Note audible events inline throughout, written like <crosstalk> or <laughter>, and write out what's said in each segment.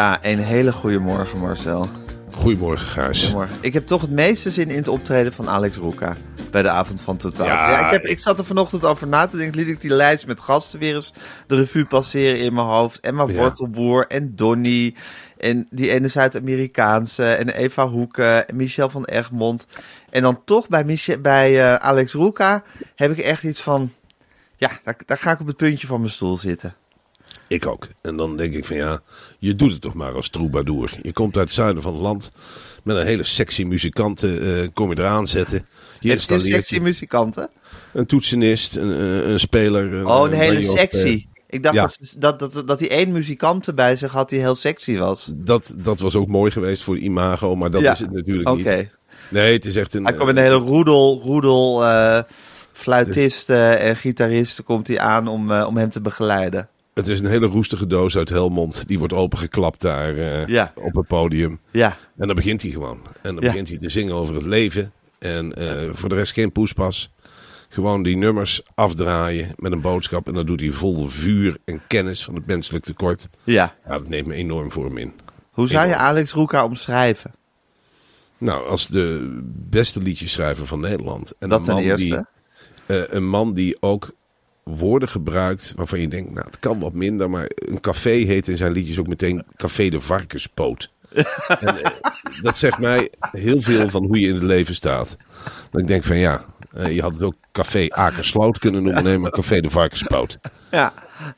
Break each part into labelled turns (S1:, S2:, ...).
S1: Ja, een hele goede morgen Marcel.
S2: Goedemorgen, Gijs.
S1: Goedemorgen. Ik heb toch het meeste zin in het optreden van Alex Roeka bij de avond van Totaal.
S2: Ja.
S1: Ja, ik, heb, ik zat er vanochtend over na te denken. Liet ik die lijst met gasten weer eens de revue passeren in mijn hoofd. Emma
S2: Ja.
S1: Wortelboer en Donny. En die ene Zuid-Amerikaanse. En Eva Hoeken. En Michel van Egmond. En dan toch bij, Michel, bij eh, Alex Roeka heb ik echt iets van... Ja, daar, daar ga ik op het puntje van mijn stoel zitten.
S2: Ik ook. En dan denk ik van ja, je doet het toch maar als troubadour. Je komt uit het zuiden van het land met een hele sexy muzikanten, eh, kom je eraan zetten. Je installeert
S1: sexy
S2: je.
S1: muzikanten.
S2: een toetsenist, een, een, een speler. Een,
S1: Oh, een hele sexy. Ik dacht
S2: ja.
S1: dat, dat, dat, dat hij één muzikant erbij zich had die heel sexy was.
S2: Dat, dat was ook mooi geweest voor de imago, maar dat
S1: Ja,
S2: is het natuurlijk niet. Nee, het is echt een...
S1: Hij kwam met een hele roedel, roedel eh, fluitisten en gitaristen komt hij aan om, eh, om hem te begeleiden.
S2: Het is een hele roestige doos uit Helmond. Die wordt opengeklapt daar eh,
S1: Ja.
S2: op het podium.
S1: Ja,
S2: En dan begint hij gewoon. En dan
S1: Ja.
S2: begint hij te zingen over het leven. En eh, voor de rest geen poespas. Gewoon die nummers afdraaien met een boodschap. En dat doet hij vol vuur en kennis van het menselijk tekort.
S1: ja.
S2: Ja, dat neemt me enorm voor hem in.
S1: Hoe zou je. Alex Roeka omschrijven?
S2: Nou, als de beste liedjeschrijver van Nederland. En
S1: Dat
S2: een
S1: ten eerste.
S2: Die, eh, een man die ook woorden gebruikt waarvan je denkt, nou, het kan wat minder. Maar een café heet in zijn liedjes ook meteen Café de Varkenspoot. <laughs> en, eh, dat zegt mij heel veel van hoe je in het leven staat. Dat ik denk van ja, eh, je had het ook Café Akersloot kunnen noemen. Nee, maar Café de Varkenspoot.
S1: Ja,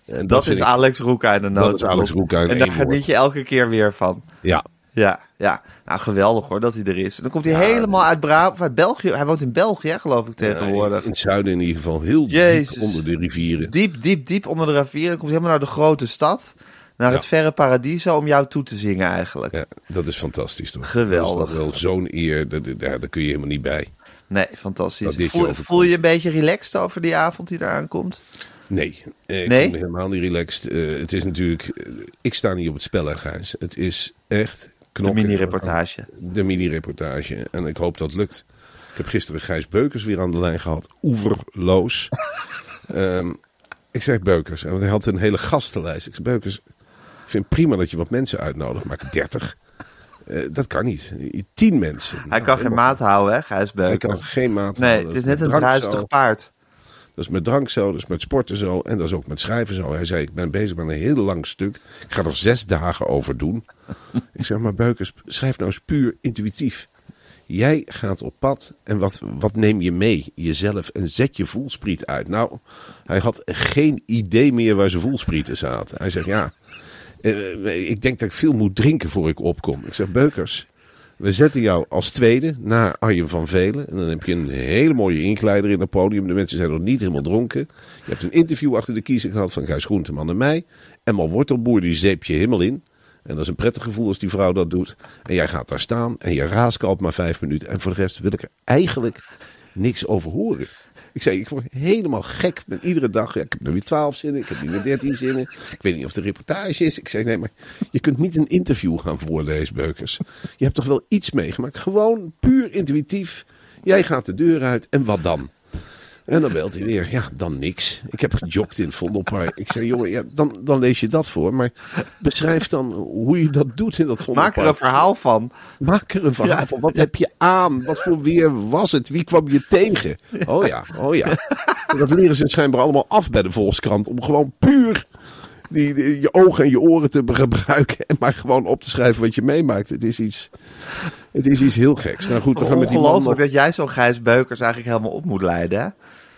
S2: En
S1: dat, is Alex Roeka in de
S2: Dat is. Alex Roeka
S1: En daar geniet je elke keer weer van.
S2: Ja,
S1: Ja, ja. Nou, geweldig hoor dat hij er is. Dan komt hij helemaal uit Brabant, of uit België. Hij woont in België, geloof ik, tegenwoordig.
S2: in het zuiden in ieder geval. Heel
S1: Jezus.
S2: diep onder de rivieren.
S1: Diep, diep, diep onder de rivier. Dan komt hij helemaal naar de grote stad. Naar het verre paradiso om jou toe te zingen eigenlijk.
S2: Ja, dat is fantastisch toch?
S1: Geweldig.
S2: Dat is toch wel zo'n eer, daar, daar, kun je helemaal niet bij.
S1: Nee, fantastisch.
S2: Je
S1: Voel, voel je een beetje relaxed over die avond die eraan komt?
S2: Nee, eh, ik
S1: Nee?
S2: voel me helemaal niet relaxed. Eh, het is natuurlijk, eh, ik sta niet op het spel, Gijs. Het is echt
S1: De mini-reportage.
S2: De mini-reportage. En ik hoop dat lukt. Ik heb gisteren Gijs Beukers weer aan de lijn gehad. Oeverloos. <laughs> Ehm, ik zeg Beukers, want hij had een hele gastenlijst. Ik zeg Beukers, ik vind prima dat je wat mensen uitnodigt, maar 30? Eh, dat kan niet. Tien mensen.
S1: Hij
S2: Nou,
S1: kan geen
S2: helemaal-
S1: maat houden, hè, Gijs
S2: Hij
S1: Beukers.
S2: kan geen maat
S1: Nee,
S2: houden.
S1: het is net een druistig paard.
S2: Dat is met drank zo, dat is met sporten zo en dat is ook met schrijven zo. Hij zei, ik ben bezig met een heel lang stuk. Ik ga er zes dagen over doen. <laughs> ik zeg, maar Beukers, schrijf nou eens puur intuïtief. Jij gaat op pad en wat, wat neem je mee? Jezelf en zet je voelspriet uit. Nou, hij had geen idee meer waar zijn voelsprieten zaten. Hij zegt, ja, eh, ik denk dat ik veel moet drinken voor ik opkom. Ik zeg, Beukers, we zetten jou als tweede na Arjen van Velen. En dan heb je een hele mooie inkleider in het podium. De mensen zijn nog niet helemaal dronken. Je hebt een interview achter de kiezer gehad van Gijs Groenteman en mij. Emma Wortelboer, die zeep je helemaal in. En dat is een prettig gevoel als die vrouw dat doet. En jij gaat daar staan en je raaskalt maar vijf minuten. En voor de rest wil ik er eigenlijk niks over horen. Ik zei, ik word helemaal gek met iedere dag. Ik heb nu weer twaalf zinnen, ik heb nu weer dertien zinnen. Ik weet niet of de reportage is. Ik zei, nee, maar je kunt niet een interview gaan voorlezen, Beukers. Je hebt toch wel iets meegemaakt. Gewoon puur intuïtief. Jij gaat de deur uit en wat dan? En dan belt hij weer. Ja, dan niks. Ik heb gejogd in het Vondelpark. <laughs> Ik zei, jongen, ja, dan, dan lees je dat voor. Maar beschrijf dan hoe je dat doet in dat Vondelpark.
S1: Maak er een verhaal van.
S2: Maak er een verhaal van. Wat heb je aan? Wat voor weer was het? Wie kwam je tegen? Oh ja, oh ja. Dat leren ze schijnbaar allemaal af bij de Volkskrant. Om gewoon puur die, die- je ogen en je oren te gebruiken. En maar gewoon op te schrijven wat je meemaakt. Het is iets, het is iets heel geks. Nou goed, we gaan met die man
S1: dat jij zo'n Gijs Beukers eigenlijk helemaal op moet leiden. Hè?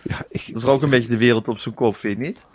S2: Ja, ik,
S1: Dat is ook een beetje de wereld op zijn kop, vind je niet?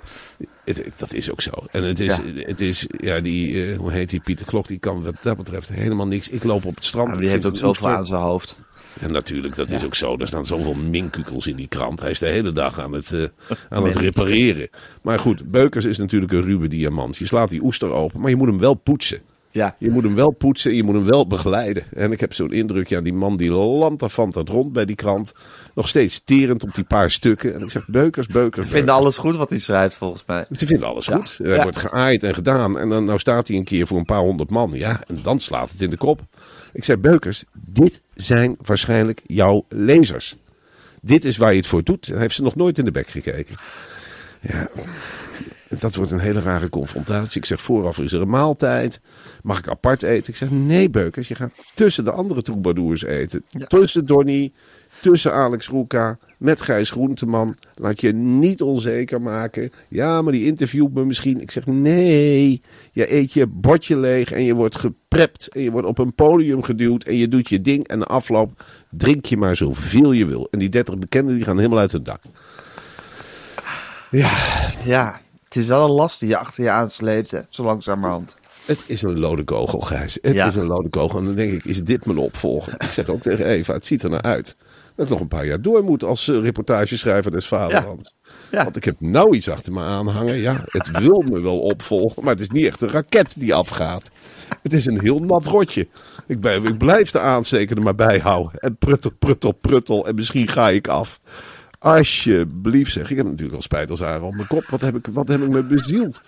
S2: Het, dat is ook zo. En het is,
S1: Ja.
S2: het is ja, die, eh, hoe heet die Pieter Klok, die kan wat dat betreft helemaal niks. Ik loop op het strand.
S1: Ja,
S2: ik
S1: die heeft ook zoveel aan zijn hoofd.
S2: En natuurlijk, dat is ook zo. Er staan zoveel minkukels in die krant. Hij is de hele dag aan het, eh, <laughs> aan het repareren. Maar goed, Beukers is natuurlijk een ruwe diamant. Je slaat die oester open, maar je moet hem wel poetsen.
S1: Ja.
S2: Je moet hem wel poetsen, je moet hem wel begeleiden. En ik heb zo'n indruk, ja, die man die landt van dat rond bij die krant. Nog steeds terend op die paar stukken. En ik zeg, Beukers, Beukers,
S1: Ik vind
S2: Beukers.
S1: alles goed wat hij schrijft, volgens mij.
S2: Ze vinden alles
S1: Ja.
S2: goed. Er
S1: Ja.
S2: wordt geaaid en gedaan. En dan nou staat hij een keer voor een paar honderd man. Ja, en dan slaat het in de kop. Ik zei, Beukers, dit zijn waarschijnlijk jouw lezers. Dit is waar je het voor doet. Hij heeft ze nog nooit in de bek gekeken. Ja, dat wordt een hele rare confrontatie. Ik zeg, vooraf is er een maaltijd. Mag ik apart eten? Ik zeg, nee Beukers, je gaat tussen de andere troubadours eten. Tussen Donny, tussen Alex Roeka, met Gijs Groenteman. Laat je niet onzeker maken. Ja, maar die interviewt me misschien. Ik zeg, nee, je eet je bordje leeg en je wordt geprept. En je wordt op een podium geduwd en je doet je ding. En de afloop drink je maar zoveel je wil. En die 30 bekenden die gaan helemaal uit hun dak. Ja,
S1: Ja, het is wel een last die je achter je aansleept, hè, zo langzamerhand.
S2: Het is een lode kogel, Gijs. Het
S1: Ja.
S2: is een lode kogel. En dan denk ik, is dit mijn opvolger? Ik zeg ook tegen Eva, het ziet er naar uit. Dat ik nog een paar jaar door moet als eh, reportageschrijver des Vaderlands.
S1: Ja.
S2: Want ik heb nou iets achter me aanhangen. Ja, het wil me wel opvolgen, maar het is niet echt een raket die afgaat. Het is een heel nat rotje. Ik, ben, ik blijf de aansteker er maar bij houden. En pruttel, pruttel, pruttel. En misschien ga ik af. Alsjeblieft zeg. Ik heb natuurlijk al spijt als aan op mijn kop. Wat heb ik, wat heb ik me bezield?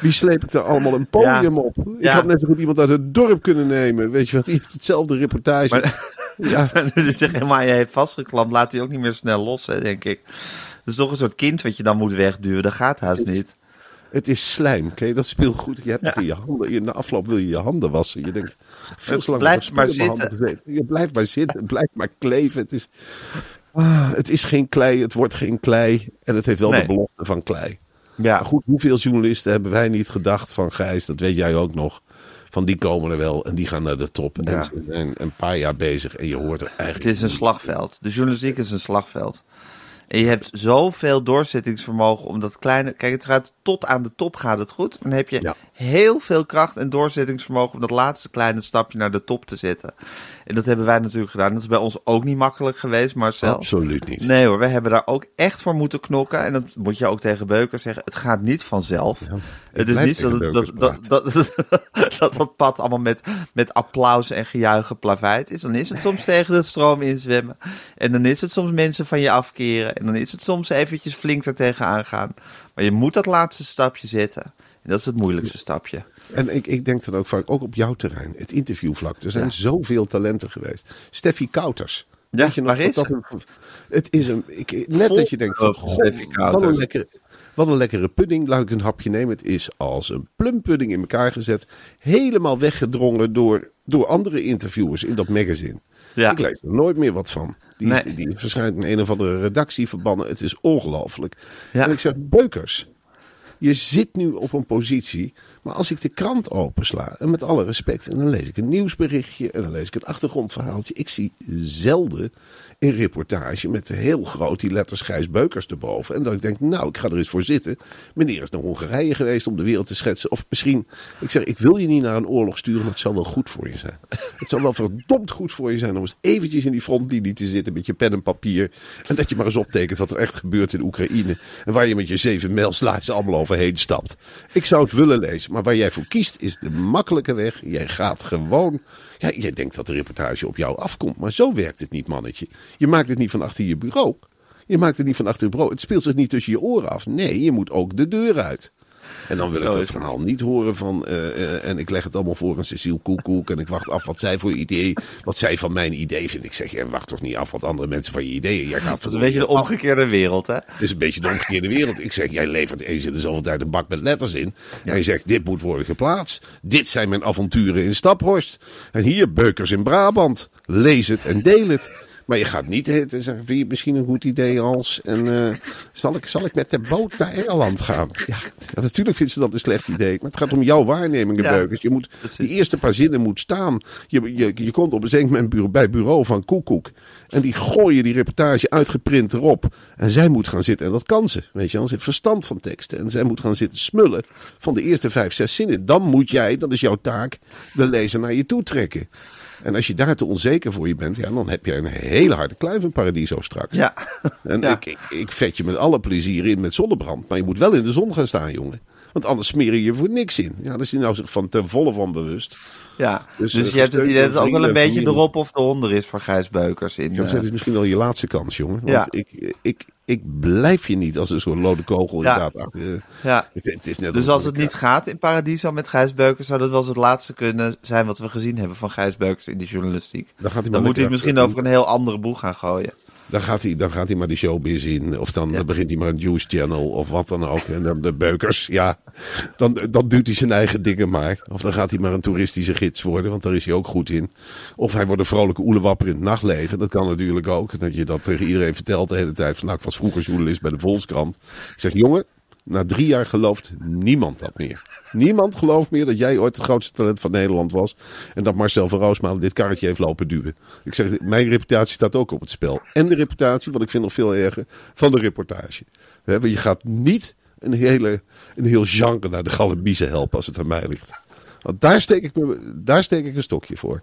S2: Wie sleep ik er allemaal een podium
S1: Ja.
S2: op? Ik
S1: Ja.
S2: had net zo goed iemand uit het dorp kunnen nemen. Weet je wat? Die heeft hetzelfde reportage.
S1: Maar- <laughs>
S2: ja, <laughs>
S1: dus zeg maar, je heeft vastgeklampt, laat hij ook niet meer snel los, hè, denk ik. Dat is toch een soort kind wat je dan moet wegduwen. Dat gaat haast niet.
S2: het is slijm. Ken je dat speelgoed? Je hebt in je handen. In de afloop wil je je handen wassen. Je denkt, veel te lang op
S1: maar
S2: gezeten. Je blijft maar zitten. Het blijft maar kleven. Het is, ah, het is geen klei. Het wordt geen klei. En het heeft wel
S1: Nee.
S2: de belofte van klei.
S1: Ja,
S2: Maar goed, hoeveel journalisten hebben wij niet gedacht van Gijs, dat weet jij ook nog. Van die komen er wel en die gaan naar de top. En
S1: Ja.
S2: ze zijn een paar jaar bezig en je hoort er eigenlijk.
S1: het is een slagveld. De journalistiek is een slagveld. En je hebt zoveel doorzettingsvermogen om dat kleine... Kijk, het gaat tot aan de top gaat het goed. Dan heb je
S2: Ja.
S1: Heel veel kracht en doorzettingsvermogen om dat laatste kleine stapje naar de top te zetten. En dat hebben wij natuurlijk gedaan. Dat is bij ons ook niet makkelijk geweest, Marcel.
S2: Absoluut niet.
S1: Nee hoor, we hebben daar ook echt voor moeten knokken. En dat moet je ook tegen Beuker zeggen. Het gaat niet vanzelf. het is niet zo dat dat, dat, <laughs> dat, dat dat pad allemaal met, met applaus en gejuich geplaveid is. Dan is het soms tegen de stroom inzwemmen. En dan is het soms mensen van je afkeren. En dan is het soms eventjes flink er tegenaan gaan. Maar je moet dat laatste stapje zetten. En dat is het moeilijkste stapje.
S2: En ik, ik denk dan ook vaak, ook op jouw terrein, het interviewvlak. Er zijn
S1: Ja.
S2: zoveel talenten geweest. Steffi Kouters.
S1: Ja,
S2: Weet je nog
S1: waar is
S2: dat een- Het is een. Ik, net
S1: Vol
S2: dat je denkt: van, wat, een lekkere, wat een lekkere pudding. Laat ik een hapje nemen. Het is als een plumpudding in elkaar gezet. Helemaal weggedrongen door, door andere interviewers in dat magazine.
S1: Ja.
S2: Ik lees er nooit meer wat van. Die,
S1: Nee.
S2: die waarschijnlijk in een of andere redactie verbannen. Het is ongelooflijk.
S1: Ja.
S2: En ik zeg: Beukers. Je zit nu op een positie. Maar als ik de krant opensla, en met alle respect, en dan lees ik een nieuwsberichtje en dan lees ik een achtergrondverhaaltje. Ik zie zelden een reportage met heel groot die letters Gijs Beukers erboven. En dan denk ik, nou, ik ga er eens voor zitten. Meneer is naar Hongarije geweest om de wereld te schetsen. Of misschien, ik zeg, ik wil je niet naar een oorlog sturen, maar het zal wel goed voor je zijn. Het zal wel verdomd goed voor je zijn om eens eventjes in die frontlinie te zitten met je pen en papier. En dat je maar eens optekent wat er echt gebeurt in Oekraïne. En waar je met je zeven mailslides allemaal overheen stapt. Ik zou het willen lezen, maar waar jij voor kiest is de makkelijke weg. Jij gaat gewoon. Jij denkt dat de reportage op jou afkomt, maar zo werkt het niet, mannetje. Je maakt het niet van achter je bureau. Je maakt het niet van achter je bureau. Het speelt zich niet tussen je oren af. Nee, je moet ook de deur uit. En dan wil
S1: Zo
S2: ik dat
S1: het.
S2: verhaal niet horen van. eh, eh, en ik leg het allemaal voor aan Cecile Koekoek. En ik wacht af wat zij voor idee. Wat zij van mijn idee vindt. Ik zeg, jij wacht toch niet af wat andere mensen van je ideeën. Jij gaat
S1: Dat is een beetje de omgekeerde wereld, hè?
S2: het is een beetje de omgekeerde wereld. Ik zeg, jij levert eens in de zoveel tijd een bak met letters in. En je zegt, dit moet worden geplaatst. Dit zijn mijn avonturen in Staphorst. En hier Beukers in Brabant. Lees het en deel het. Maar je gaat niet heten zeggen, vind je misschien een goed idee als... En, eh, zal, ik, zal ik met de boot naar Engeland gaan? <laughs> Ja, ja, natuurlijk vindt ze dat een slecht idee. Maar het gaat om jouw waarnemingen,
S1: Ja,
S2: Beukers. Je moet,
S1: precies.
S2: die eerste paar zinnen moet staan. Je, je, je komt op een zeker moment bureau, bij het bureau van Koekoek. En die gooien die reportage uitgeprint erop. En zij moet gaan zitten. En dat kan ze. Weet je wel. Ze heeft verstand van teksten. En zij moet gaan zitten smullen van de eerste vijf, zes zinnen. Dan moet jij, dat is jouw taak, de lezer naar je toe trekken. En als je daar te onzeker voor je bent, ja, dan heb je een hele harde kluif in Paradiso straks.
S1: Ja.
S2: En
S1: Ja.
S2: ik, ik, ik vet je met alle plezier in met zonnebrand. Maar je moet wel in de zon gaan staan, jongen. Want anders smeer je je voor niks in. Ja, daar is hij nou zich van ten volle van bewust.
S1: Ja,
S2: Dus,
S1: dus,
S2: eh,
S1: je hebt het idee dat het ook wel een beetje de rop of de honder is voor Gijs Beukers. In, eh,
S2: is misschien wel je laatste kans, jongen. Want
S1: Ja.
S2: ik, ik, ik blijf je niet als een soort lode kogel
S1: Ja.
S2: inderdaad. achter. eh,
S1: ja.
S2: Het, het is net
S1: Dus als het niet gaat in Paradiso met Gijs Beukers, zou dat wel eens het laatste kunnen zijn wat we gezien hebben van Gijs Beukers in die journalistiek.
S2: Dan, gaat hij
S1: Dan moet hij het misschien over een heel andere boeg gaan gooien.
S2: Dan gaat hij, dan gaat hij maar die showbiz in. Of dan,
S1: Ja.
S2: dan begint hij maar een News Channel of wat dan ook. En dan de beukers, ja. Dan, dan duwt hij zijn eigen dingen maar. Of dan gaat hij maar een toeristische gids worden, want daar is hij ook goed in. Of hij wordt een vrolijke oelewapper in het nachtleven. Dat kan natuurlijk ook. Dat je dat tegen iedereen vertelt de hele tijd. Van, nou, ik was vroeger journalist bij de Volkskrant. Ik zeg, jongen, na drie jaar gelooft niemand dat meer. Niemand gelooft meer dat jij ooit het grootste talent van Nederland was. En dat Marcel van Roosmalen dit karretje heeft lopen duwen. Ik zeg, mijn reputatie staat ook op het spel. En de reputatie, wat ik vind nog veel erger, van de reportage. Je gaat niet een, hele, een heel genre naar de galambiezen helpen als het aan mij ligt. Want daar steek, ik me, daar steek ik een stokje voor.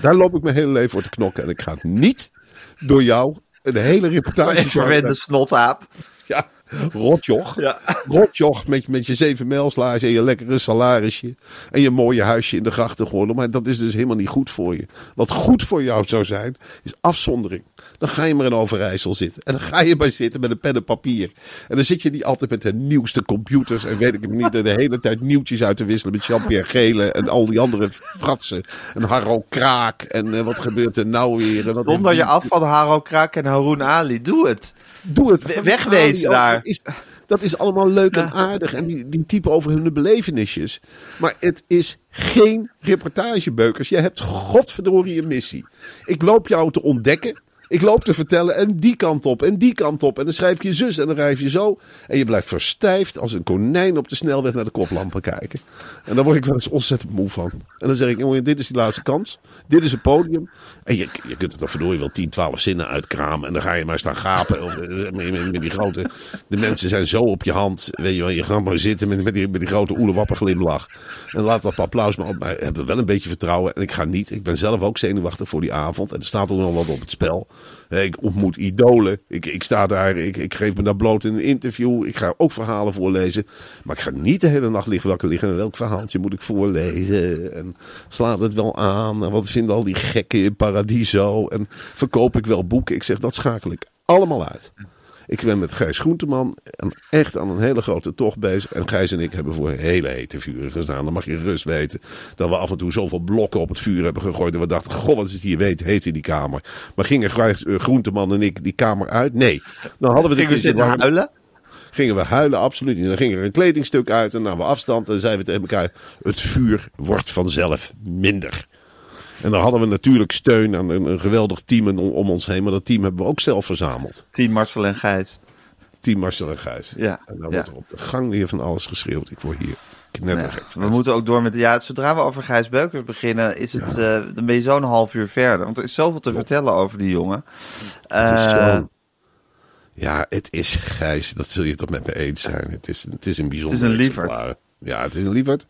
S2: Daar loop ik mijn hele leven voor te knokken. En ik ga niet door jou een hele reportage...
S1: Ik verwende snotaap.
S2: Ja, <laughs> rotjoch.
S1: Ja.
S2: Rotjoch met, met je zeven mijlslaars en je lekkere salarisje. En je mooie huisje in de grachtengordel. Maar dat is dus helemaal niet goed voor je. Wat goed voor jou zou zijn, is afzondering. Dan ga je maar in Overijssel zitten. En dan ga je maar zitten met een pen en papier. En dan zit je niet altijd met de nieuwste computers. En weet ik het niet, de hele tijd nieuwtjes uit te wisselen met Jean-Pierre Gele. En al die andere fratsen. En Harro Kraak. En eh, wat gebeurt er nou weer? En wat
S1: je af van Haro Kraak en Haroon Ali. Doe het.
S2: Doe het.
S1: We- wegwezen daar.
S2: Dat is, dat is allemaal leuk en aardig. En die, die typen over hun belevenisjes. Maar het is geen reportagebeukers. Je hebt godverdorie een missie. Ik loop jou te ontdekken. Ik loop te vertellen en die kant op en die kant op. En dan schrijf je zus en dan rijf je zo. En je blijft verstijfd als een konijn op de snelweg naar de koplampen kijken. En daar word ik wel eens ontzettend moe van. En dan zeg ik, jongen, dit is die laatste kans. Dit is het podium. En je, je kunt er dan verdorie wel 10, 12 zinnen uitkramen. En dan ga je maar staan gapen. Of, eh, met, die grote... De mensen zijn zo op je hand. Weet je wel, je gaat maar zitten met, met, die, met die grote oelewapper glimlach. En laat dat applaus maar op mij. Hebben wel een beetje vertrouwen. En ik ga niet. Ik ben zelf ook zenuwachtig voor die avond. En er staat ook nog wat op het spel. Ik ontmoet idolen. Ik, ik sta daar. Ik, ik geef me daar bloot in een interview. Ik ga ook verhalen voorlezen. Maar ik ga niet de hele nacht liggen wakker liggen. En welk verhaaltje moet ik voorlezen? En slaat het wel aan? En wat vinden al die gekken in Paradiso? En verkoop ik wel boeken? Ik zeg, dat schakel ik allemaal uit. Ik ben met Gijs Groenteman en echt aan een hele grote tocht bezig. En Gijs en ik hebben voor hele hete vuren gestaan. Dan mag je rust weten dat we af en toe zoveel blokken op het vuur hebben gegooid. En we dachten, goh, wat is het hier weet, heet in die kamer. Maar gingen Gijs, eh, Groenteman en ik die kamer uit? Nee. Dan hadden we de
S1: Gingen zitten
S2: warm.
S1: huilen?
S2: Gingen we huilen, absoluut niet. Dan ging er een kledingstuk uit en namen we afstand. En zeiden we tegen elkaar, het vuur wordt vanzelf minder. En dan hadden we natuurlijk steun aan een, een geweldig team om, om ons heen. Maar dat team hebben we ook zelf verzameld.
S1: Team Marcel en Gijs.
S2: Team Marcel en Gijs.
S1: Ja,
S2: En dan
S1: ja.
S2: wordt er op de gang weer van alles geschreeuwd. Ik word hier knettergek.
S1: Ja, we moeten ook door met... Ja, zodra we over Gijs Beukers beginnen, is het, eh, dan ben je zo'n half uur verder. Want er is zoveel te vertellen over die jongen.
S2: Het is
S1: Eh,
S2: zo... Ja, het is Gijs. Dat zul je toch met me eens zijn. Het is, het is een bijzonder
S1: Het is een lieverd.
S2: Ja, het is een lieverd.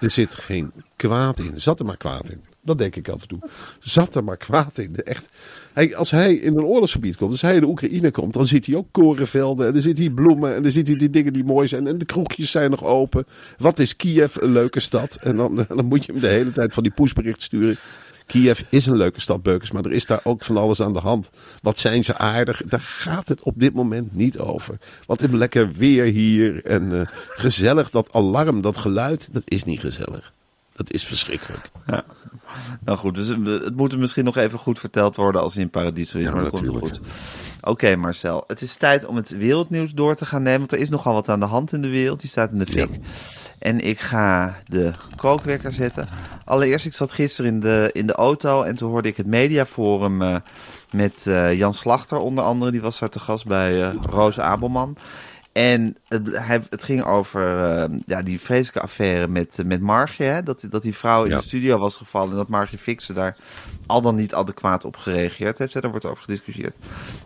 S2: Er zit geen kwaad in. Zat er maar kwaad in. Dat denk ik af en toe. Zat er maar kwaad in. Echt. Hij, als hij in een oorlogsgebied komt, als hij in de Oekraïne komt, dan ziet hij ook korenvelden. En dan zit hij bloemen. En dan ziet hij die dingen die mooi zijn. En de kroegjes zijn nog open. Wat is Kiev een leuke stad? En dan, <laughs> dan moet je hem de hele tijd van die pushbericht sturen. Kiev is een leuke stad, Beukers, maar er is daar ook van alles aan de hand. Wat zijn ze aardig? Daar gaat het op dit moment niet over. Wat is lekker weer hier en eh, gezellig. Dat alarm, dat geluid, dat is niet gezellig. Dat is verschrikkelijk.
S1: Ja. Nou goed, dus het moet er misschien nog even goed verteld worden als hij in Paradiso is.
S2: Ja,
S1: maar komt
S2: natuurlijk.
S1: goed. Oké Marcel, het is tijd om het wereldnieuws door te gaan nemen. Want er is nogal wat aan de hand in de wereld. Die staat in de fik. En ik ga de kookwekker zetten. Allereerst, ik zat gisteren in de, in de auto en toen hoorde ik het mediaforum eh, met eh, Jan Slachter onder andere. Die was daar te gast bij eh Roos Abelman. En het, hij, het ging over eh, ja, die vreselijke affaire met, eh, met Margje. Hè? Dat, dat die vrouw in
S2: Ja.
S1: de studio was gevallen en dat Margje Fixen daar al dan niet adequaat op gereageerd heeft. Hè? Daar wordt over gediscussieerd.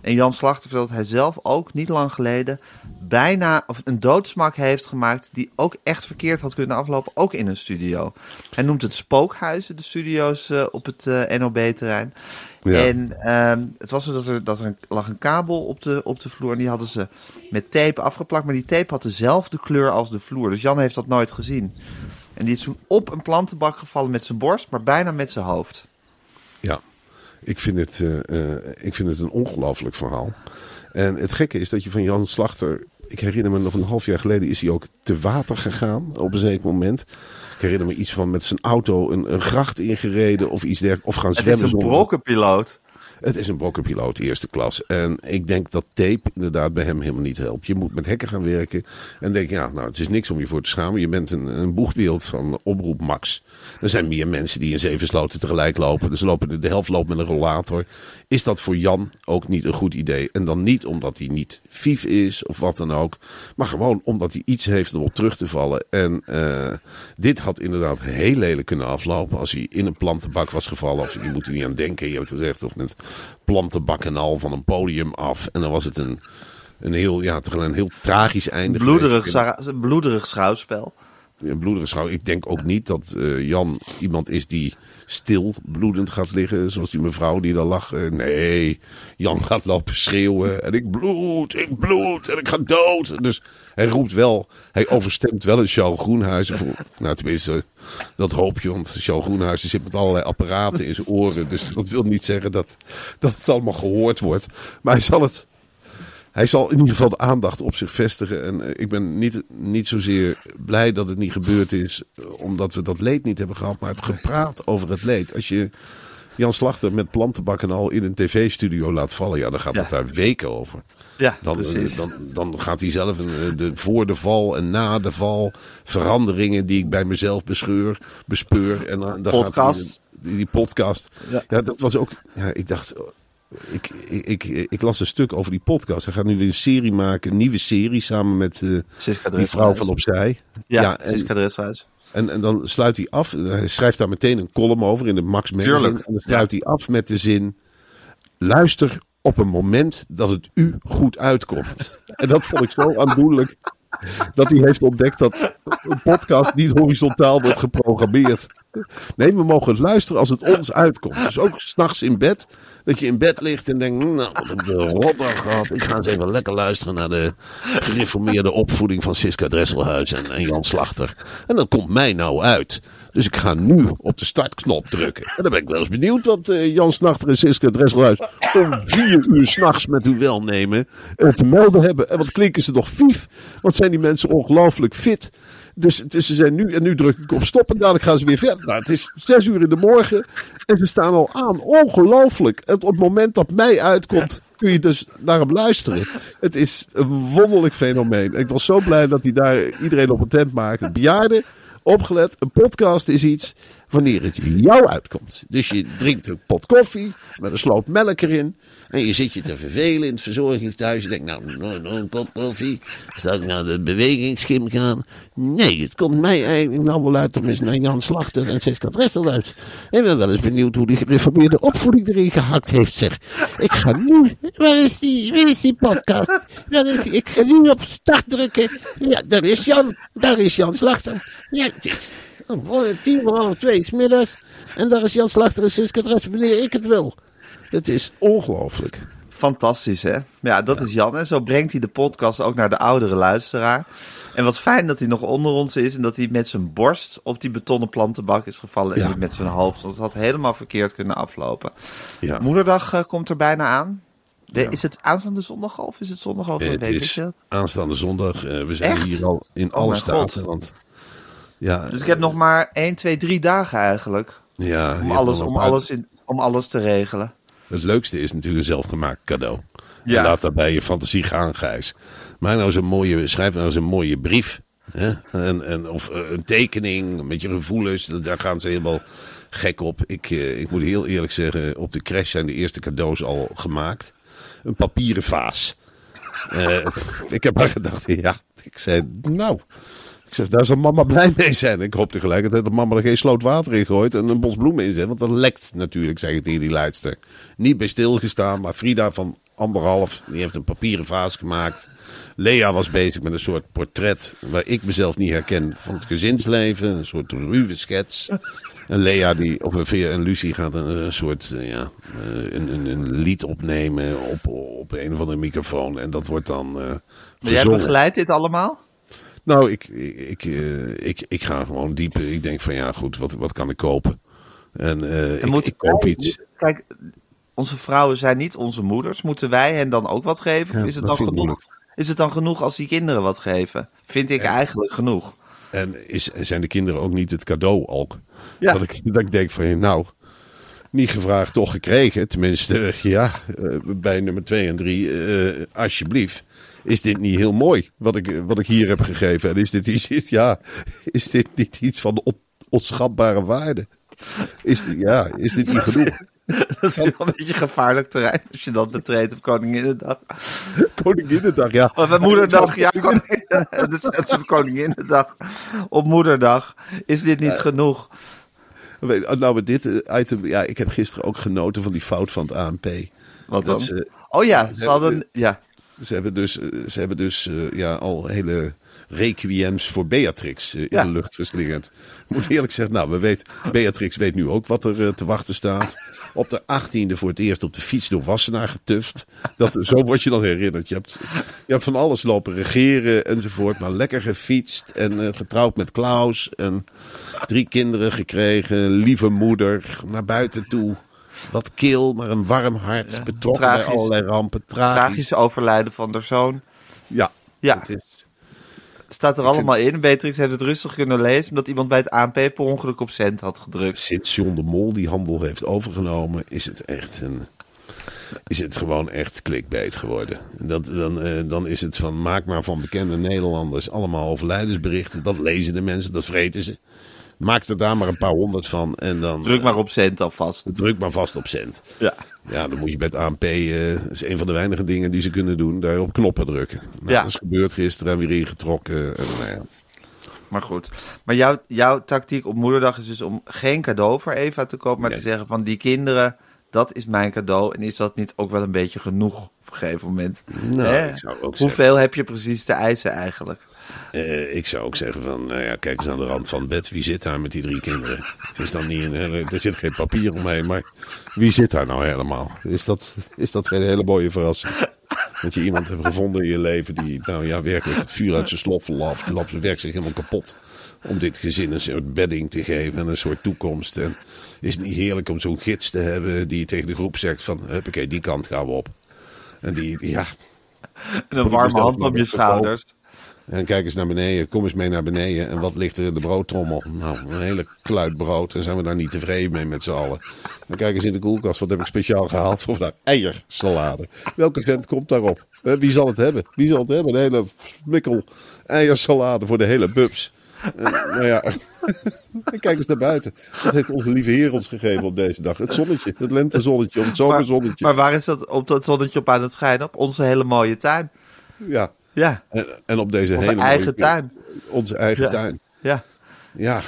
S1: En Jan Slachter vertelt dat hij zelf ook niet lang geleden bijna of een doodsmak heeft gemaakt die ook echt verkeerd had kunnen aflopen, ook in een studio. Hij noemt het spookhuizen, de studio's eh, op het eh, NOB-terrein.
S2: Ja.
S1: En ehm, het was zo dat er, dat er een, lag een kabel op de, op de vloer en die hadden ze met tape afgeplakt, maar die tape had dezelfde kleur als de vloer. Dus Jan heeft dat nooit gezien. En die is toen op een plantenbak gevallen met zijn borst, maar bijna met zijn hoofd.
S2: Ik vind het, eh, eh, ik vind het een ongelooflijk verhaal. En het gekke is dat je van Jan Slachter. Ik herinner me nog een half jaar geleden is hij ook te water gegaan op een zeker moment. Ik herinner me iets van met zijn auto een, een gracht ingereden of iets dergelijks. Of gaan
S1: Het is
S2: zwemmen
S1: een brokkenpiloot.
S2: Het is een brokkenpiloot eerste klas. En ik denk dat tape inderdaad bij hem helemaal niet helpt. Je moet met hekken gaan werken. En denk, ja, nou, het is niks om je voor te schamen. Je bent een, een boegbeeld van Omroep Max. Er zijn meer mensen die in zeven sloten tegelijk lopen. Dus lopen de, helft loopt met een rollator. Is dat voor Jan ook niet een goed idee? En dan niet omdat hij niet vief is of wat dan ook. Maar gewoon omdat hij iets heeft om op terug te vallen. En eh, dit had inderdaad heel lelijk kunnen aflopen. Als hij in een plantenbak was gevallen. Of je moet er niet aan denken eerlijk gezegd. Of met plantenbak en al van een podium af. En dan was het een, een heel, ja, een heel tragisch einde.
S1: Bloederig, bloederig schouwspel.
S2: Bloederig schouw. Ik denk ook niet dat eh, Jan iemand is die stil bloedend gaat liggen. Zoals die mevrouw die daar lag. Eh, nee, Jan gaat lopen schreeuwen. En ik bloed, ik bloed en ik ga dood. Dus hij roept wel, hij overstemt wel een Charles Groenhuizen. Nou, tenminste, dat hoop je. Want Charles Groenhuizen zit met allerlei apparaten in zijn oren. Dus dat wil niet zeggen dat, dat het allemaal gehoord wordt. Maar hij zal het hij zal in ieder geval de aandacht op zich vestigen. En eh, ik ben niet, niet zozeer blij dat het niet gebeurd is, eh, omdat we dat leed niet hebben gehad, maar het gepraat over het leed. Als je Jan Slachter met plantenbak en al in een tv-studio laat vallen, ja, dan gaat
S1: Ja.
S2: het daar weken over.
S1: Ja,
S2: Dan, eh,
S1: precies.
S2: dan, dan gaat hij zelf de, voor de val en na de val veranderingen die ik bij mezelf bescheur, bespeur. En dan, dan gaat
S1: Podcast.
S2: hij, die, die podcast.
S1: Ja.
S2: Ja. dat was ook. Ja, ik dacht. Ik, ik, ik, ik las een stuk over die podcast. Hij gaat nu weer een serie maken, een nieuwe serie samen met eh,
S1: Siska
S2: die vrouw van opzij.
S1: Ja,
S2: Ja, en-
S1: Siska Dresselhuis.
S2: En, en dan sluit hij af. Hij schrijft daar meteen een column over in de Max Magazine.
S1: Tuurlijk,
S2: En dan sluit hij af met de zin: luister op een moment dat het u goed uitkomt. <laughs> en dat vond ik zo aandoenlijk. Dat hij heeft ontdekt dat een podcast niet horizontaal wordt geprogrammeerd. Nee, we mogen het luisteren als het ons uitkomt. Dus ook s'nachts in bed. Dat je in bed ligt en denkt, nou, wat heb ik de rotdag gehad. Ik ga eens even lekker luisteren naar de gereformeerde opvoeding van Siska Dresselhuis en, en Jan Slachter. En dat komt mij nou uit. Dus ik ga nu op de startknop drukken. En dan ben ik wel eens benieuwd wat eh, Jan Slachter en Siska Dresselhuis om vier uur s'nachts met uw welnemen eh, te melden hebben. En wat klinken ze nog vief. Wat zijn die mensen ongelooflijk fit. Dus, dus ze zijn nu, en nu druk ik op stop en dadelijk gaan ze weer verder. Nou, het is zes uur in de morgen en ze staan al aan. Ongelooflijk. En op het moment dat mij uitkomt, kun je dus naar hem luisteren. Het is een wonderlijk fenomeen. Ik was zo blij dat hij daar iedereen op een tent maakt. Bejaarden, opgelet, een podcast is iets wanneer het jou uitkomt. Dus je drinkt een pot koffie met een sloot melk erin. En je zit je te vervelen in het verzorgingstehuis. Je denkt, nou, nou, nou een pot koffie. Zal ik nou de bewegingsschim gaan? Nee, het komt mij eigenlijk nou wel uit om eens naar Jan Slachter en Siska Dresselhuis. Ik ben wel eens benieuwd hoe die gereformeerde opvoeding erin gehakt heeft, zeg. Ik ga nu... Waar is die, waar is die podcast? Waar is die? Ik ga nu op start drukken. Ja, daar is Jan. Daar is Jan Slachter. Ja, het is oh, tien voor half twee is middags. En daar is Jan Slachter en Siska Dresselhuis wanneer ik het wil. Het is ongelooflijk.
S1: Fantastisch, hè? Ja, dat is Jan. En zo brengt hij de podcast ook naar de oudere luisteraar. En wat fijn dat hij nog onder ons is en dat hij met zijn borst op die betonnen plantenbak is gevallen en niet met zijn hoofd. Want het had helemaal verkeerd kunnen aflopen.
S2: Ja.
S1: Moederdag eh, komt er bijna aan. De-. Is het aanstaande zondag of is het zondag over een
S2: Het?
S1: Weet
S2: is
S1: dat?
S2: aanstaande zondag. eh, we zijn
S1: Echt?
S2: hier al in
S1: Oh
S2: alle
S1: God.
S2: staten. Want, ja,
S1: Dus ik heb nog maar 1, 2, 3 dagen eigenlijk.
S2: ja,
S1: Om alles, om alles, in, om alles te regelen.
S2: Het leukste is natuurlijk een zelfgemaakt cadeau.
S1: Ja.
S2: En laat daarbij je fantasie gaan, Gijs. Maar nou mooie, schrijf nou eens een mooie brief. Hè? En, en, of eh, een tekening met je gevoelens. Daar gaan ze helemaal gek op. Ik, eh, ik moet heel eerlijk zeggen, op de crash zijn de eerste cadeaus al gemaakt. Een papieren vaas. Eh, <laughs> ik heb maar gedacht, ja, ik zei, nou, ik zeg, daar zal mama <laughs> blij mee zijn. Ik hoop tegelijkertijd dat mama er geen sloot water in gooit en een bos bloemen in zet. Want dat lekt natuurlijk, zeg ik tegen die leidster. Niet bij stilgestaan, maar Frida van anderhalf, die heeft een papieren vaas gemaakt. Lea was bezig met een soort portret waar ik mezelf niet herken van het gezinsleven. Een soort ruwe schets. En Lea die, of Veer en Lucie gaat een, een soort, eh, ja, eh, een, een, een lied opnemen op, op een of andere microfoon. En dat wordt dan eh
S1: Maar jij begeleidt dit allemaal?
S2: Nou, ik, ik, eh, ik, ik ga gewoon diep. Ik denk van ja, goed, wat, wat kan ik kopen? En, eh, ik, koop
S1: wij-
S2: iets.
S1: Kijk, onze vrouwen zijn niet onze moeders. Moeten wij hen dan ook wat geven?
S2: Ja,
S1: of is het dan genoeg? Is het dan genoeg als die kinderen wat geven? Vind ik eigenlijk genoeg.
S2: En is, zijn de kinderen ook niet het cadeau ook?
S1: Ja.
S2: Dat, ik, dat ik denk van nou, niet gevraagd, toch gekregen. Tenminste, <laughs> ja, eh, bij nummer 2 en 3, alsjeblieft. Is dit niet heel mooi wat ik, wat ik hier heb gegeven? En is dit, iets, <laughs> ja, is dit niet iets van on, onschatbare waarde? Is, dit- ja, is dit niet genoeg? <laughs>
S1: Dat is wel een beetje gevaarlijk terrein als je dat betreedt op Koninginnedag. <laughs>
S2: Koninginnedag, ja.
S1: Of bij Moederdag, ja. Het is, het is Koninginnedag. Op Moederdag is dit niet genoeg.
S2: Weet- Nou, met dit eh, item, ja, ik heb gisteren ook genoten van die fout van het ANP.
S1: Wat dan?
S2: Dat ze,
S1: Oh ja, ze hadden... Ja.
S2: Ze hebben dus, eh, ze hebben dus eh, ja, al hele requiems voor Beatrix eh, in
S1: Ja.
S2: de lucht geslingerd. Ik moet eerlijk zeggen, nou, we weten, Beatrix weet nu ook wat er te wachten staat. Op de 18e voor het eerst op de fiets door Wassenaar getuft. Dat, zo word je dan herinnerd. Je hebt, je hebt van alles lopen regeren enzovoort. Maar lekker gefietst en getrouwd met Klaus. En drie kinderen gekregen. Lieve moeder. Naar buiten toe. Wat kil, maar een warm hart. betrokken bij allerlei rampen. Tragisch.
S1: Tragisch overlijden van de zoon.
S2: Ja.
S1: Ja.
S2: Het is,
S1: Het staat er allemaal in. Beatrix heeft het rustig kunnen lezen, omdat iemand bij het ANP per ongeluk op cent had gedrukt.
S2: sinds John de Mol die handel heeft overgenomen, is het echt een. Is het gewoon echt clickbait geworden. Dat, dan, eh, dan is het van maak maar van bekende Nederlanders allemaal overlijdensberichten. Dat lezen de mensen, dat vreten ze. Maak er daar maar een paar honderd van en dan
S1: Druk maar op cent alvast.
S2: eh, druk maar vast op cent.
S1: Ja.
S2: Ja, dan moet je bij het ANP, eh, dat is een van de weinige dingen die ze kunnen doen, daar op knoppen drukken. Nou,
S1: Ja.
S2: Dat is gebeurd gisteren en weer ingetrokken. En, nou ja.
S1: Maar goed. Maar jouw, jouw tactiek op moederdag is dus om geen cadeau voor Eva te kopen, maar
S2: Nee.
S1: te zeggen van die kinderen, dat is mijn cadeau. En is dat niet ook wel een beetje genoeg op een gegeven moment?
S2: Nou,
S1: Hè?
S2: ik zou ook zeggen.
S1: Hoeveel heb je precies te eisen eigenlijk?
S2: Eh, ik zou ook zeggen van, nou ja, kijk eens aan de rand van het bed. Wie zit daar met die drie kinderen? Is dan niet een er zit geen papier omheen, maar wie zit daar nou helemaal? Is dat, is dat geen hele mooie verrassing? Dat je iemand hebt gevonden in je leven die, nou ja, werkelijk het vuur uit zijn slot lapt. Die lapt zijn werk zich helemaal kapot. Om dit gezin een soort bedding te geven en een soort toekomst. En is het niet heerlijk om zo'n gids te hebben die tegen de groep zegt van, huppakee, die kant gaan we op. En die, ja,
S1: En een warme hand op je schouders.
S2: En kijk eens naar beneden, kom eens mee naar beneden. En wat ligt er in de broodtrommel? Nou, een hele kluit brood. En zijn we daar niet tevreden mee met z'n allen. Dan kijk eens in de koelkast, wat heb ik speciaal gehaald voor vandaag? Eiersalade. Welke vent komt daarop? Eh, Wie zal het hebben? Wie zal het hebben? Een hele smikkel eiersalade voor de hele bubs. En, nou ja, <laughs> en kijk eens naar buiten. Wat heeft onze lieve Heer ons gegeven op deze dag? Het zonnetje, het lentezonnetje of het
S1: Maar,
S2: zomerzonnetje.
S1: maar waar is dat op dat zonnetje op aan het schijnen? Op onze hele mooie tuin.
S2: Ja,
S1: Ja,
S2: en, en op deze
S1: onze
S2: hele
S1: eigen
S2: mooie-
S1: tuin.
S2: Onze eigen
S1: Ja.
S2: tuin.
S1: Ja,
S2: Ja,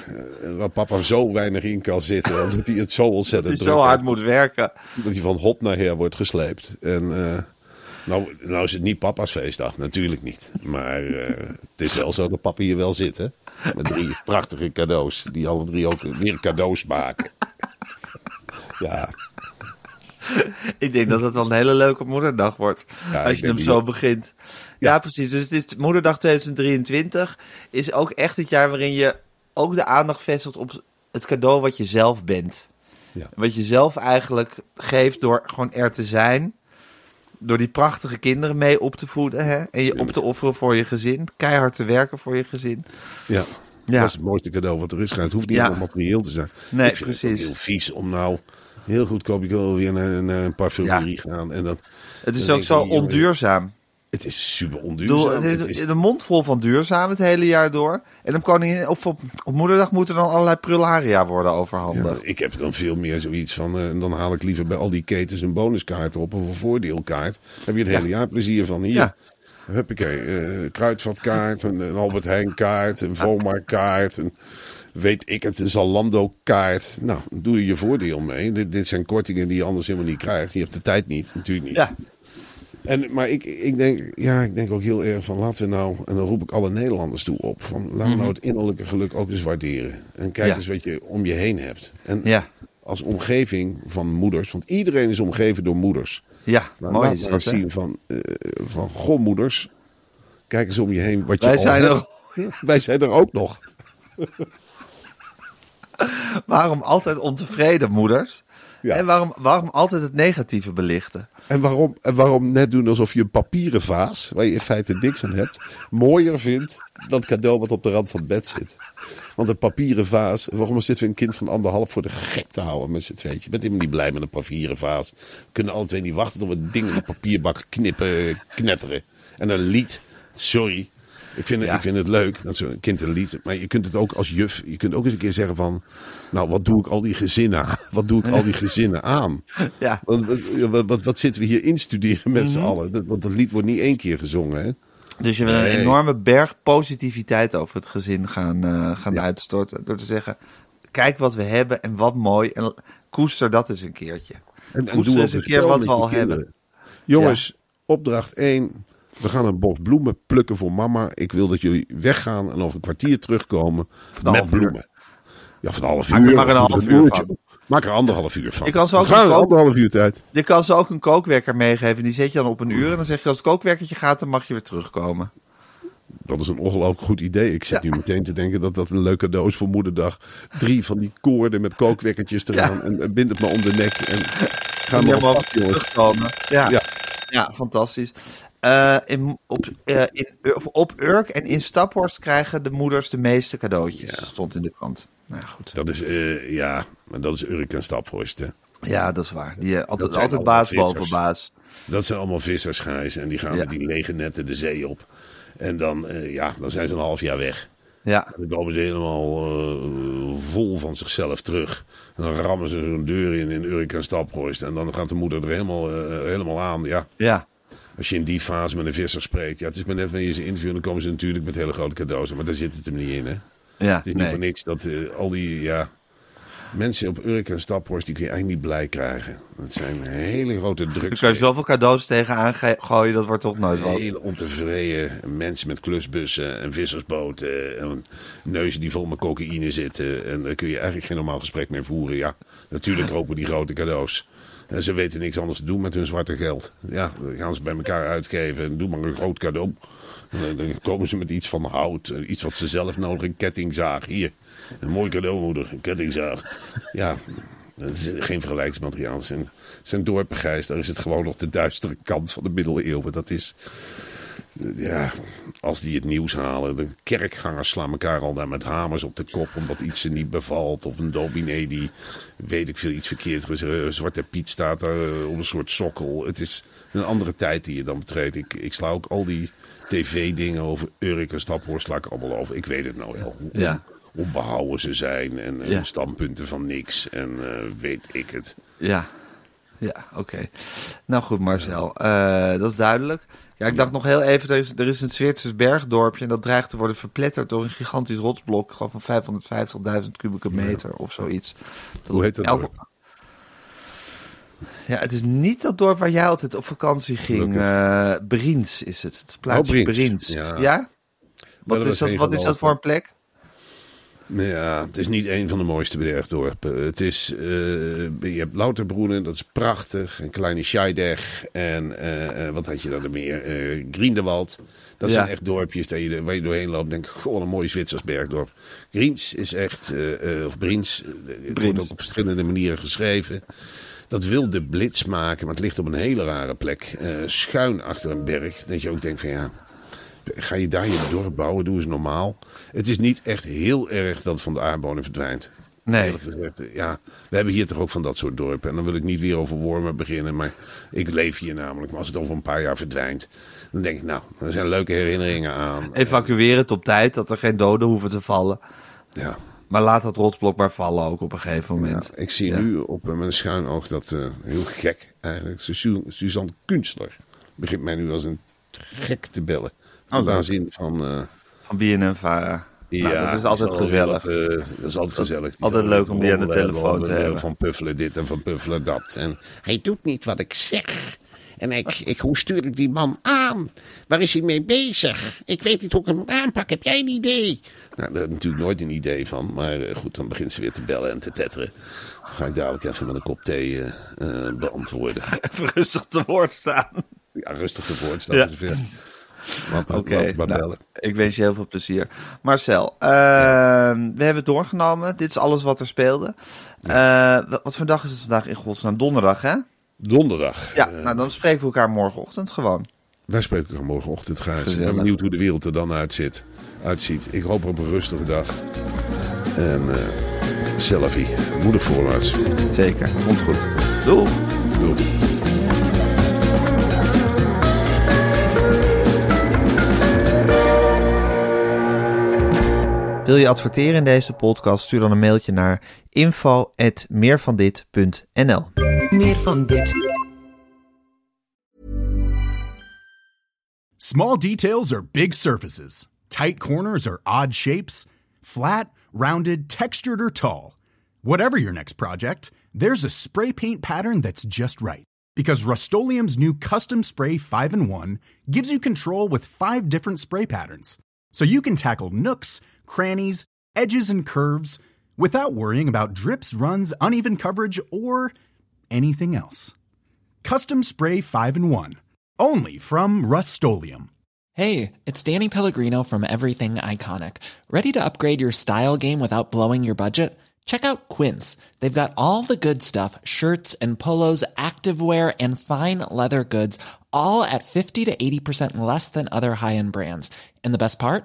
S2: eh, waar papa zo weinig in kan zitten. <laughs> Omdat hij het zo ontzettend
S1: die
S2: druk
S1: zo hard
S2: heeft.
S1: moet werken.
S2: Dat hij van hot naar her wordt gesleept. En eh, nou, nou is het niet papa's feestdag, natuurlijk niet. Maar eh, het is wel zo dat papa hier wel zit, hè. Met drie prachtige cadeaus. Die alle drie ook weer cadeaus maken. Ja, <laughs>
S1: Ik denk dat het wel een hele leuke moederdag wordt.
S2: Ja,
S1: als je hem zo begint. Ja, precies. Dus het is moederdag 2023 is ook echt het jaar waarin je ook de aandacht vestigt op het cadeau wat je zelf bent.
S2: Ja.
S1: Wat je zelf eigenlijk geeft door gewoon er te zijn. Door die prachtige kinderen mee op te voeden. Hè? En je op te offeren voor je gezin. Keihard te werken voor je gezin.
S2: Ja.
S1: Ja.
S2: Dat is het mooiste cadeau wat er is. Het hoeft niet
S1: Ja.
S2: allemaal materieel te zijn.
S1: Nee,
S2: ik vind het
S1: precies.
S2: heel vies om nou heel goedkoop. Ik wil weer naar, naar een parfumerie gaan. En dat,
S1: Het is
S2: Dan
S1: ook
S2: ik,
S1: zo onduurzaam.
S2: het is super
S1: Ik
S2: onduurzaam.
S1: het
S2: Het
S1: is een mond vol van duurzaam het hele jaar door. En op, koningin, of op, op moederdag moeten dan allerlei prularia worden
S2: ja,
S1: overhandigd.
S2: ik heb dan veel meer zoiets van. eh, dan haal ik liever bij al die ketens een bonuskaart op of een voordeelkaart. Daar heb je het hele jaar plezier van. Hier.
S1: Ja.
S2: Huppakee, eh kruidvatkaart, een, een Albert Heijn kaart, een Vomar kaart, een weet ik het, een Zalando kaart. Nou, doe je je voordeel mee. Dit, dit zijn kortingen die je anders helemaal niet krijgt. Je hebt de tijd niet, natuurlijk niet.
S1: Ja,
S2: En, maar ik, ik, denk, ja, ik denk ook heel erg van laten we nou, en dan roep ik alle Nederlanders toe op, van laten we nou het innerlijke geluk ook eens waarderen. En kijk
S1: Mhm. Ja.
S2: eens wat je om je heen hebt. En
S1: ja,
S2: als omgeving van moeders, want iedereen is omgeven door moeders.
S1: ja.
S2: Nou,
S1: mooi is dat,
S2: zien van, eh van goh moeders, kijk eens om je heen wat je
S1: Wij
S2: al
S1: zijn
S2: hebt.
S1: er, <laughs>
S2: Wij zijn er ook nog. <laughs> <laughs>
S1: waarom altijd ontevreden moeders?
S2: Ja.
S1: En waarom, waarom altijd het negatieve belichten?
S2: En waarom, en waarom net doen alsof je een papieren vaas, waar je in feite niks aan hebt, mooier vindt dan het cadeau wat op de rand van het bed zit. Want een papieren vaas, waarom zitten we een kind van anderhalf voor de gek te houden met z'n tweetje? Je bent helemaal niet blij met een papieren vaas. We kunnen alle twee niet wachten tot we het ding in de papierbak knippen, knetteren. En een lied, sorry. Ik vind, het,
S1: Ja.
S2: ik vind het leuk dat zo'n kind een lied. Maar je kunt het ook als juf. Je kunt ook eens een keer zeggen van. Nou, wat doe ik al die gezinnen aan? <laughs> Wat doe ik al die gezinnen aan? <laughs>
S1: Ja,
S2: Want wat, wat, wat, zitten we hier instuderen met z'n allen? Dat- Want dat lied wordt niet één keer gezongen, hè?
S1: dus je wil een enorme berg positiviteit over het gezin gaan, eh, gaan
S2: Ja.
S1: uitstorten. Door te zeggen, kijk wat we hebben en wat mooi. En koester dat eens een keertje.
S2: En, en
S1: Koester
S2: doe
S1: eens een keer wat we al hebben.
S2: Jongens, opdracht 1. We gaan een bos bloemen plukken voor mama. Ik wil dat jullie weggaan en over een kwartier terugkomen met
S1: uur.
S2: bloemen. Ja, van een half
S1: Maak
S2: uur.
S1: er maar
S2: of
S1: een half
S2: er
S1: uur van.
S2: Maak er anderhalf uur van.
S1: Je kan zo ook
S2: We gaan
S1: een
S2: er anderhalf uur tijd.
S1: Je kan ze ook een kookwekker meegeven. Die zet je dan op een uur. En dan zeg je als het kookwerkertje gaat, dan mag je weer terugkomen.
S2: Dat is een ongelooflijk goed idee. Ik zit nu meteen te denken dat dat een leuk cadeau is voor moederdag. Drie van die koorden met kookwekkertjes eraan.
S1: Ja.
S2: En, en bind het maar om de nek. En <laughs> ga
S1: Om
S2: maar
S1: helemaal
S2: op
S1: terugkomen. Ja, ja.
S2: Ja.
S1: fantastisch. Eh, in, op, eh, in, of op Urk en in Staphorst krijgen de moeders de meeste cadeautjes. Stond in de krant. Nou ja, goed.
S2: Dat is, eh, ja, maar dat is Urk en Staphorst, hè.
S1: Ja, dat is waar. Die, altijd, altijd baas boven baas.
S2: Dat zijn allemaal vissers, Gijs. En die gaan
S1: Ja.
S2: met die lege netten de zee op. En dan, ja, dan zijn ze een half jaar weg.
S1: Ja,
S2: dan komen ze helemaal vol van zichzelf terug. En dan rammen ze zo'n deur in in Urk en Staphorst. En dan gaat de moeder er helemaal, helemaal aan. Ja,
S1: ja.
S2: Als je in die fase met een visser spreekt. Ja, het is maar net wanneer je ze interviewt. Dan komen ze natuurlijk met hele grote cadeaus. Maar daar zit het hem niet in, hè.
S1: ja
S2: Het is niet voor niks dat eh, al die ja, mensen op Urk en Staphorst, die kun je eigenlijk niet blij krijgen. Het zijn hele grote drugs.
S1: kan je zoveel cadeaus tegenaan ge- gooien, dat wordt toch nooit wat.
S2: Hele ontevreden mensen met klusbussen en vissersboten. En neuzen die vol met cocaïne zitten. En daar kun je eigenlijk geen normaal gesprek meer voeren. Ja, natuurlijk <laughs> kopen die grote cadeaus. En ze weten niks anders te doen met hun zwarte geld. Ja, dan gaan ze bij elkaar uitgeven en doe maar een groot cadeau. En dan- komen ze met iets van hout, eh, iets wat ze zelf nodig een kettingzaag. Hier, een mooi cadeau, moeder, een kettingzaag. Ja, dat is geen vergelijksmateriaal. Zijn, zijn Gijs. Daar is het gewoon nog de duistere kant van de middeleeuwen. Dat is, ja, als die het nieuws halen. De kerkgangers slaan elkaar al daar met hamers op de kop. Omdat iets ze niet bevalt. Of een dominee die, weet ik veel, iets verkeerd. Eh, Zwarte Piet staat daar eh, op een soort sokkel. Het is een andere tijd die je dan betreedt. Ik, ik sla ook al die tv-dingen over Urk en Staphorst sla ik allemaal over. Ik weet het nou wel. Hoe
S1: Ja.
S2: onbehouden ze zijn. En eh,
S1: Ja.
S2: hun standpunten van niks. En weet ik het.
S1: Ja, ja, oké. Nou goed, Marcel, eh, dat is duidelijk. Ja, ik dacht nog heel even, er is, er is een Zwitsers bergdorpje en dat dreigt te worden verpletterd door een gigantisch rotsblok, gewoon van 550.000 kubieke meter of zoiets.
S2: Hoe heet dat
S1: Elke-
S2: dorp?
S1: Ja, het is niet dat dorp waar jij altijd op vakantie ging. Eh Briens is het, het plaatsje
S2: Oh, Briens.
S1: Briens.
S2: Ja.
S1: Wat, is dat, wat is dat voor een plek?
S2: Ja, het is niet een van de mooiste bergdorpen. Het is, eh, je hebt Louterbroenen, dat is prachtig. En Kleine Scheideg. En eh, eh, wat had je dan er meer? Eh Griendewald. Dat
S1: Ja.
S2: zijn echt dorpjes dat je, waar je doorheen loopt. Denk ik, goh, een mooi Zwitsers bergdorp. Griens is echt, of Brins, eh, het wordt ook op verschillende manieren geschreven. Dat wil de blitz maken, maar het ligt op een hele rare plek. eh, schuin achter een berg. Dat je ook denkt van ja, Ga je daar je dorp bouwen? Doe eens normaal. Het is niet echt heel erg dat het van de aardbodem verdwijnt.
S1: Nee.
S2: Gezegd, ja, we hebben hier toch ook van dat soort dorpen. En dan wil ik niet weer over Wormen beginnen. Maar ik leef hier namelijk. Maar als het over een paar jaar verdwijnt. Dan denk ik, nou, er zijn leuke herinneringen aan.
S1: Evacueer het op tijd, dat er geen doden hoeven te vallen.
S2: Ja,
S1: Maar laat dat rotsblok maar vallen ook op een gegeven
S2: ja,
S1: moment.
S2: ik zie
S1: Ja.
S2: nu op eh, mijn schuin oog dat eh, heel gek eigenlijk. Su- Suzanne Kunstler begint mij nu als een gek te bellen.
S1: Oh,
S2: aanzien van... eh,
S1: Van BNNVARA.
S2: Ja,
S1: nou, dat is altijd gezellig.
S2: eh, dat is altijd gezellig. Die
S1: Altijd leuk om die aan de telefoon te hebben.
S2: Van puffelen dit en van puffelen dat. En
S3: Hij doet niet wat ik zeg. En ik, ik, hoe stuur ik die man aan? Waar is hij mee bezig? Ik weet niet hoe ik hem aanpak. Heb jij een idee?
S2: nou, daar heb ik natuurlijk nooit een idee van. Maar eh, goed, dan begint ze weer te bellen en te tetteren. Dan ga ik dadelijk even met een kop thee eh, eh, beantwoorden. <laughs>
S1: Even rustig te woord staan.
S2: Ja, rustig te woord staan
S1: Ja. Oké, nou,
S2: bellen.
S1: ik wens je heel veel plezier. Marcel, ehm, we hebben het doorgenomen. Dit is alles wat er speelde. Eh, wat wat voor dag is het vandaag in godsnaam? Donderdag, hè?
S2: Donderdag.
S1: Ja,
S2: eh,
S1: nou dan spreken we elkaar morgenochtend gewoon.
S2: wij spreken elkaar morgenochtend graag. Ik ben benieuwd hoe de wereld er dan uitzit, uitziet. Ik hoop op een rustige dag. En eh selfie. Moedig voorwaarts.
S1: Zeker, komt goed. Doei!
S2: Doei.
S1: Wil je adverteren in deze podcast? Stuur dan een mailtje naar info.meervandit.nl
S4: Meer van dit.
S5: Small details are big surfaces. Tight corners are odd shapes. Flat, rounded, textured, or tall. Whatever your next project, there's a spray paint pattern that's just right. Because Rust new Custom Spray 5 in 1 gives you control with five different spray patterns. So you can tackle nooks, crannies, edges, and curves without worrying about drips, runs, uneven coverage, or anything else. Custom Spray 5 in 1. Only from Rust
S6: Hey, it's Danny Pellegrino from Everything Iconic. Ready to upgrade your style game without blowing your budget? Check out Quince. They've got all the good stuff shirts and polos, activewear, and fine leather goods, all at 50 to 80% less than other high end brands. And the best part?